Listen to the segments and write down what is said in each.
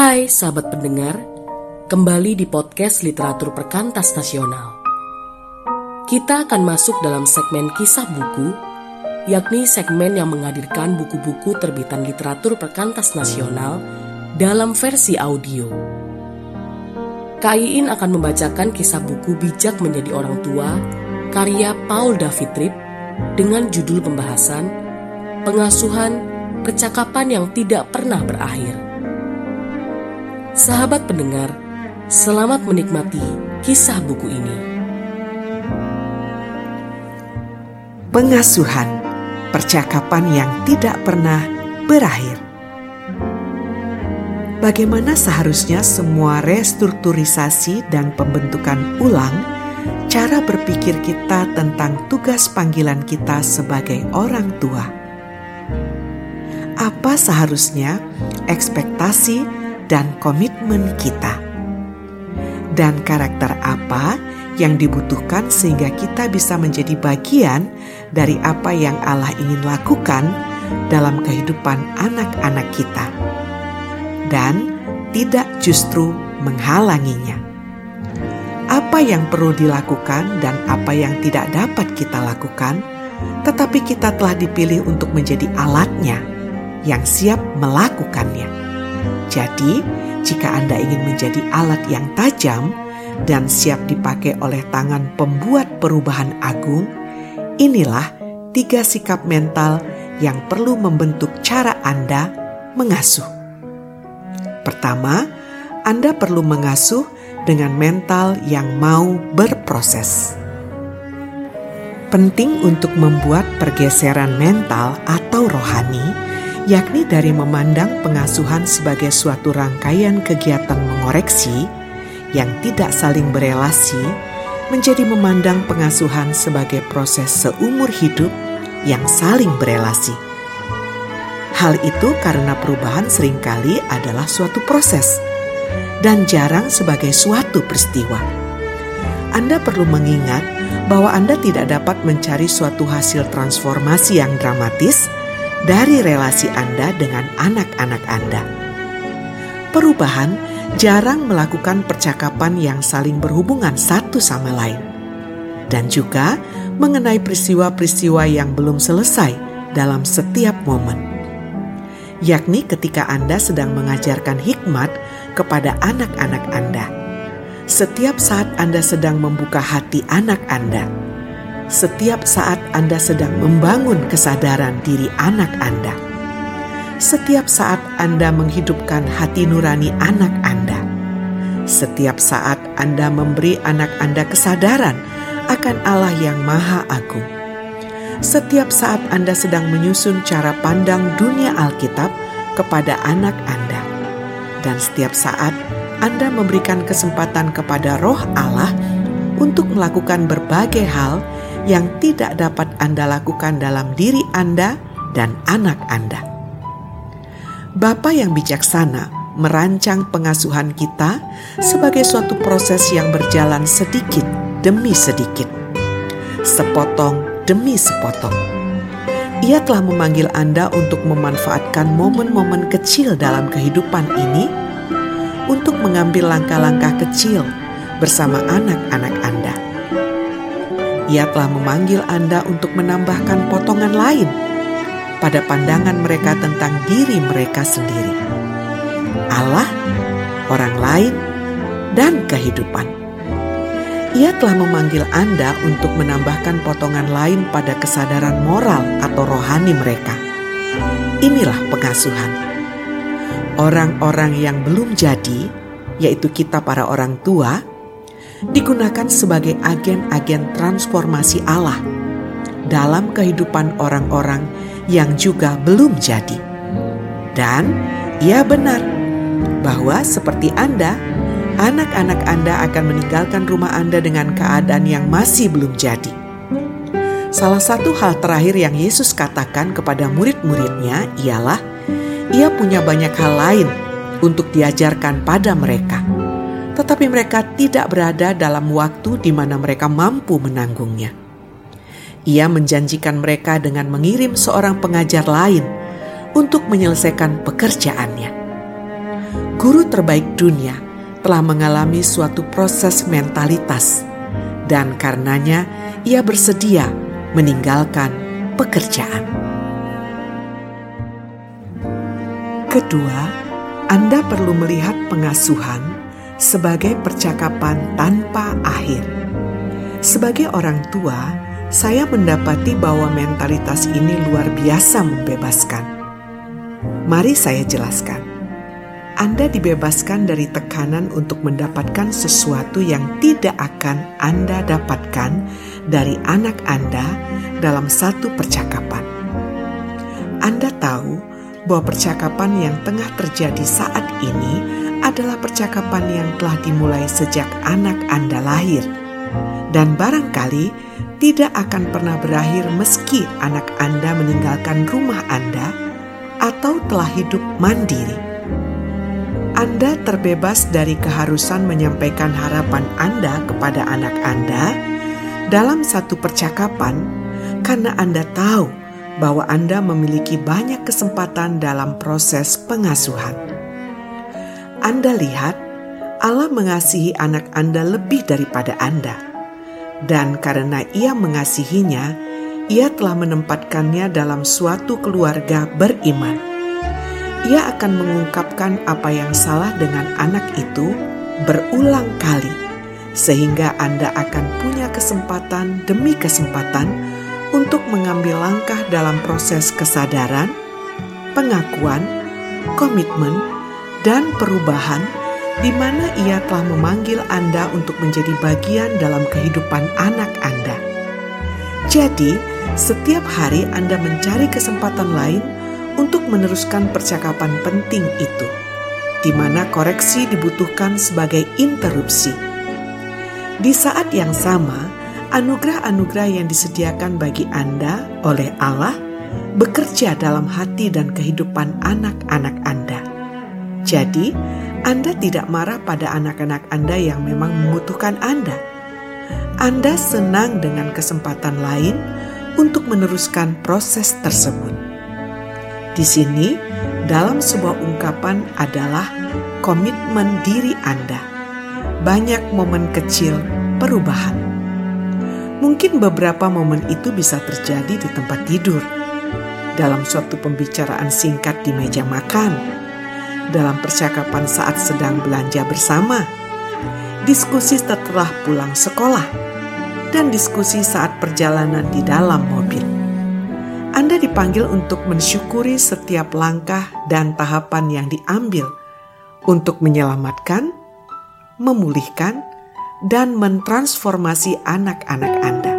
Hai sahabat pendengar, kembali di podcast Literatur Perkantas Nasional. Kita akan masuk dalam segmen kisah buku, yakni segmen yang menghadirkan buku-buku terbitan literatur perkantas nasional dalam versi audio. Kaiin akan membacakan kisah buku Bijak Menjadi Orang Tua karya Paul David Tripp dengan judul pembahasan Pengasuhan Percakapan yang Tidak Pernah Berakhir. Sahabat pendengar, selamat menikmati kisah buku ini. Pengasuhan Percakapan yang tidak pernah berakhir. Bagaimana seharusnya semua restrukturisasi dan pembentukan ulang cara berpikir kita tentang tugas panggilan kita sebagai orang tua. Apa seharusnya ekspektasi dan komitmen kita? Dan karakter apa yang dibutuhkan sehingga kita bisa menjadi bagian dari apa yang Allah ingin lakukan dalam kehidupan anak-anak kita, dan tidak justru menghalanginya apa yang perlu dilakukan dan apa yang tidak dapat kita lakukan, tetapi kita telah dipilih untuk menjadi alatnya yang siap melakukannya. Jadi, jika Anda ingin menjadi alat yang tajam dan siap dipakai oleh tangan pembuat perubahan agung, inilah tiga sikap mental yang perlu membentuk cara Anda mengasuh. Pertama, Anda perlu mengasuh dengan mental yang mau berproses. Penting untuk membuat pergeseran mental atau rohani, yakni dari memandang pengasuhan sebagai suatu rangkaian kegiatan mengoreksi yang tidak saling berelasi, menjadi memandang pengasuhan sebagai proses seumur hidup yang saling berelasi. Hal itu karena perubahan sering kali adalah suatu proses dan jarang sebagai suatu peristiwa. Anda perlu mengingat bahwa Anda tidak dapat mencari suatu hasil transformasi yang dramatis dari relasi Anda dengan anak-anak Anda. Perubahan jarang melakukan percakapan yang saling berhubungan satu sama lain, dan juga mengenai peristiwa-peristiwa yang belum selesai dalam setiap momen yakni ketika Anda sedang mengajarkan hikmat kepada anak-anak Anda. Setiap saat Anda sedang membuka hati anak Anda, setiap saat Anda sedang membangun kesadaran diri anak Anda, setiap saat Anda menghidupkan hati nurani anak Anda, setiap saat Anda memberi anak Anda kesadaran akan Allah yang Maha Agung. Setiap saat Anda sedang menyusun cara pandang dunia Alkitab kepada anak Anda, dan setiap saat Anda memberikan kesempatan kepada Roh Allah untuk melakukan berbagai hal yang tidak dapat Anda lakukan dalam diri Anda dan anak Anda. Bapa yang bijaksana merancang pengasuhan kita sebagai suatu proses yang berjalan sedikit demi sedikit, sepotong demi sepotong. Ia telah memanggil Anda untuk memanfaatkan momen-momen kecil dalam kehidupan ini untuk mengambil langkah-langkah kecil bersama anak-anak Anda. Ia telah memanggil Anda untuk menambahkan potongan lain pada pandangan mereka tentang diri mereka sendiri. Allah, orang lain, dan kehidupan. Ia telah memanggil Anda untuk menambahkan potongan lain pada kesadaran moral atau rohani mereka. Inilah pengasuhan. Orang-orang yang belum jadi, yaitu kita para orang tua, digunakan sebagai agen-agen transformasi Allah dalam kehidupan orang-orang yang juga belum jadi. Dan ia benar bahwa seperti Anda, anak-anak Anda akan meninggalkan rumah Anda dengan keadaan yang masih belum jadi. Salah satu hal terakhir yang Yesus katakan kepada murid-muridnya ialah ia punya banyak hal lain untuk diajarkan pada mereka. Tetapi mereka tidak berada dalam waktu di mana mereka mampu menanggungnya. Ia menjanjikan mereka dengan mengirim seorang pengajar lain untuk menyelesaikan pekerjaannya. guru terbaik dunia telah mengalami suatu proses mentalitas, dan karenanya ia bersedia meninggalkan pekerjaan. Kedua, Anda perlu melihat pengasuhan sebagai percakapan tanpa akhir. Sebagai orang tua, saya mendapati bahwa mentalitas ini luar biasa membebaskan. Mari saya jelaskan. Anda dibebaskan dari tekanan untuk mendapatkan sesuatu yang tidak akan Anda dapatkan dari anak Anda dalam satu percakapan. Anda tahu bahwa percakapan yang tengah terjadi saat ini adalah percakapan yang telah dimulai sejak anak Anda lahir, dan barangkali tidak akan pernah berakhir meski anak Anda meninggalkan rumah Anda atau telah hidup mandiri. Anda terbebas dari keharusan menyampaikan harapan Anda kepada anak Anda dalam satu percakapan karena Anda tahu bahwa Anda memiliki banyak kesempatan dalam proses pengasuhan. Anda lihat, Allah mengasihi anak Anda lebih daripada Anda, dan karena Ia mengasihinya, Ia telah menempatkannya dalam suatu keluarga beriman. Ia akan mengungkapkan apa yang salah dengan anak itu berulang kali, sehingga Anda akan punya kesempatan demi kesempatan untuk mengambil langkah dalam proses kesadaran, pengakuan, komitmen, dan perubahan di mana ia telah memanggil Anda untuk menjadi bagian dalam kehidupan anak Anda. Jadi, setiap hari Anda mencari kesempatan lain untuk meneruskan percakapan penting itu, di mana koreksi dibutuhkan sebagai interupsi. Di saat yang sama, anugerah-anugerah yang disediakan bagi Anda oleh Allah bekerja dalam hati dan kehidupan anak-anak Anda. Jadi, Anda tidak marah pada anak-anak Anda yang memang membutuhkan Anda. Anda senang dengan kesempatan lain untuk meneruskan proses tersebut. Di sini, dalam sebuah ungkapan adalah komitmen diri Anda. Banyak momen kecil perubahan. Mungkin beberapa momen itu bisa terjadi di tempat tidur, dalam suatu pembicaraan singkat di meja makan, dalam percakapan saat sedang belanja bersama, diskusi setelah pulang sekolah, dan diskusi saat perjalanan di dalam mobil. Anda dipanggil untuk mensyukuri setiap langkah dan tahapan yang diambil untuk menyelamatkan, memulihkan, dan mentransformasi anak-anak Anda.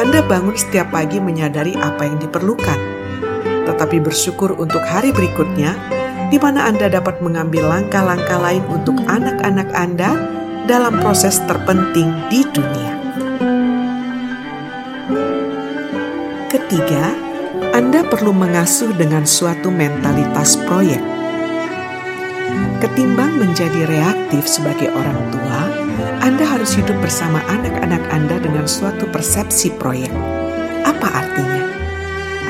Anda bangun setiap pagi menyadari apa yang diperlukan, tetapi bersyukur untuk hari berikutnya, di mana Anda dapat mengambil langkah-langkah lain untuk anak-anak Anda dalam proses terpenting di dunia. Ketiga, Anda perlu mengasuh dengan suatu mentalitas proyek. Ketimbang menjadi reaktif sebagai orang tua, Anda harus hidup bersama anak-anak Anda dengan suatu persepsi proyek. Apa artinya?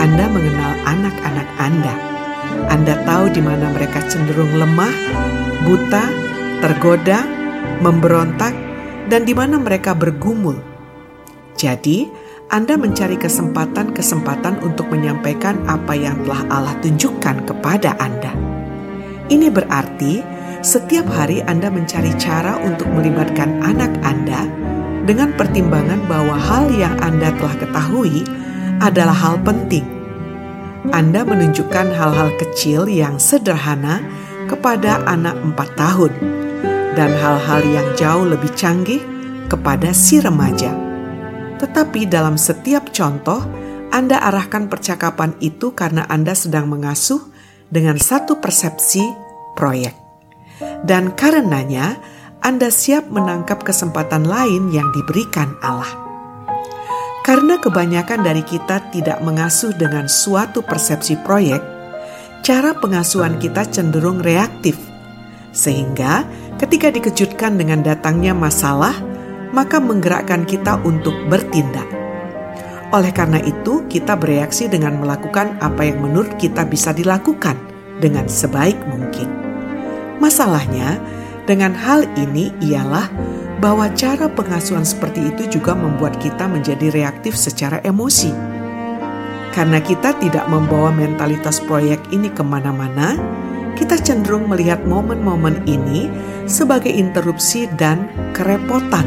Anda mengenal anak-anak Anda. Anda tahu di mana mereka cenderung lemah, buta, tergoda, memberontak, dan di mana mereka bergumul. Jadi, anda mencari kesempatan-kesempatan untuk menyampaikan apa yang telah Allah tunjukkan kepada Anda. Ini berarti setiap hari Anda mencari cara untuk melibatkan anak Anda dengan pertimbangan bahwa hal yang Anda telah ketahui adalah hal penting. Anda menunjukkan hal-hal kecil yang sederhana kepada anak empat tahun dan hal-hal yang jauh lebih canggih kepada si remaja tetapi dalam setiap contoh, Anda arahkan percakapan itu karena Anda sedang mengasuh dengan satu persepsi proyek. Dan karenanya, Anda siap menangkap kesempatan lain yang diberikan Allah. Karena kebanyakan dari kita tidak mengasuh dengan suatu persepsi proyek, cara pengasuhan kita cenderung reaktif. Sehingga ketika dikejutkan dengan datangnya masalah, maka menggerakkan kita untuk bertindak. Oleh karena itu, kita bereaksi dengan melakukan apa yang menurut kita bisa dilakukan dengan sebaik mungkin. Masalahnya, dengan hal ini ialah bahwa cara pengasuhan seperti itu juga membuat kita menjadi reaktif secara emosi. Karena kita tidak membawa mentalitas proyek ini ke mana-mana, kita cenderung melihat momen-momen ini sebagai interupsi dan kerepotan.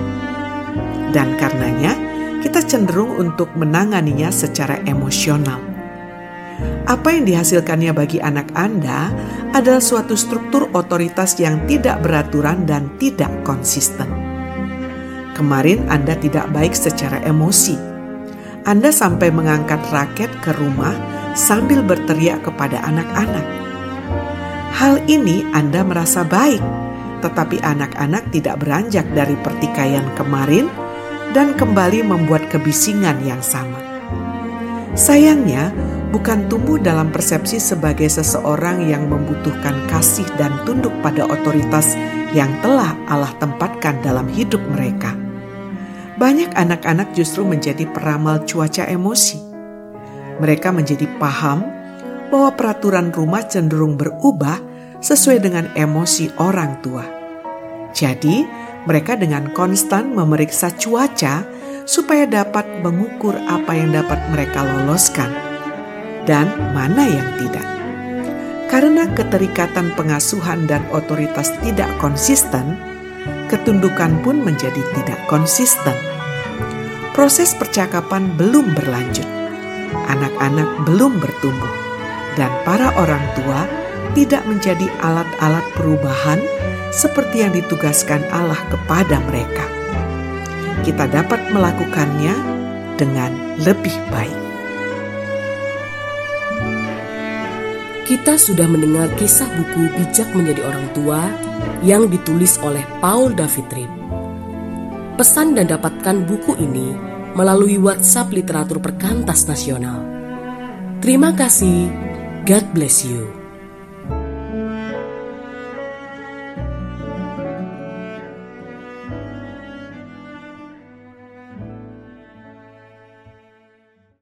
Dan karenanya, kita cenderung untuk menanganinya secara emosional. Apa yang dihasilkannya bagi anak Anda adalah suatu struktur otoritas yang tidak beraturan dan tidak konsisten. Kemarin Anda tidak baik secara emosi. Anda sampai mengangkat raket ke rumah sambil berteriak kepada anak-anak. Hal ini Anda merasa baik, tetapi anak-anak tidak beranjak dari pertikaian kemarin dan kembali membuat kebisingan yang sama. Sayangnya, bukan tumbuh dalam persepsi sebagai seseorang yang membutuhkan kasih dan tunduk pada otoritas yang telah Allah tempatkan dalam hidup mereka. Banyak anak-anak justru menjadi peramal cuaca emosi. Mereka menjadi paham bahwa peraturan rumah cenderung berubah sesuai dengan emosi orang tua. Jadi, mereka dengan konstan memeriksa cuaca supaya dapat mengukur apa yang dapat mereka loloskan dan mana yang tidak. Karena keterikatan pengasuhan dan otoritas tidak konsisten, ketundukan pun menjadi tidak konsisten. Proses percakapan belum berlanjut, anak-anak belum bertumbuh, dan para orang tua tidak menjadi alat-alat perubahan seperti yang ditugaskan Allah kepada mereka. Kita dapat melakukannya dengan lebih baik. Kita sudah mendengar kisah buku Bijak Menjadi Orang Tua yang ditulis oleh Paul David Tripp. Pesan dan dapatkan buku ini melalui WhatsApp Literatur Perkantas Nasional. Terima kasih. God bless you.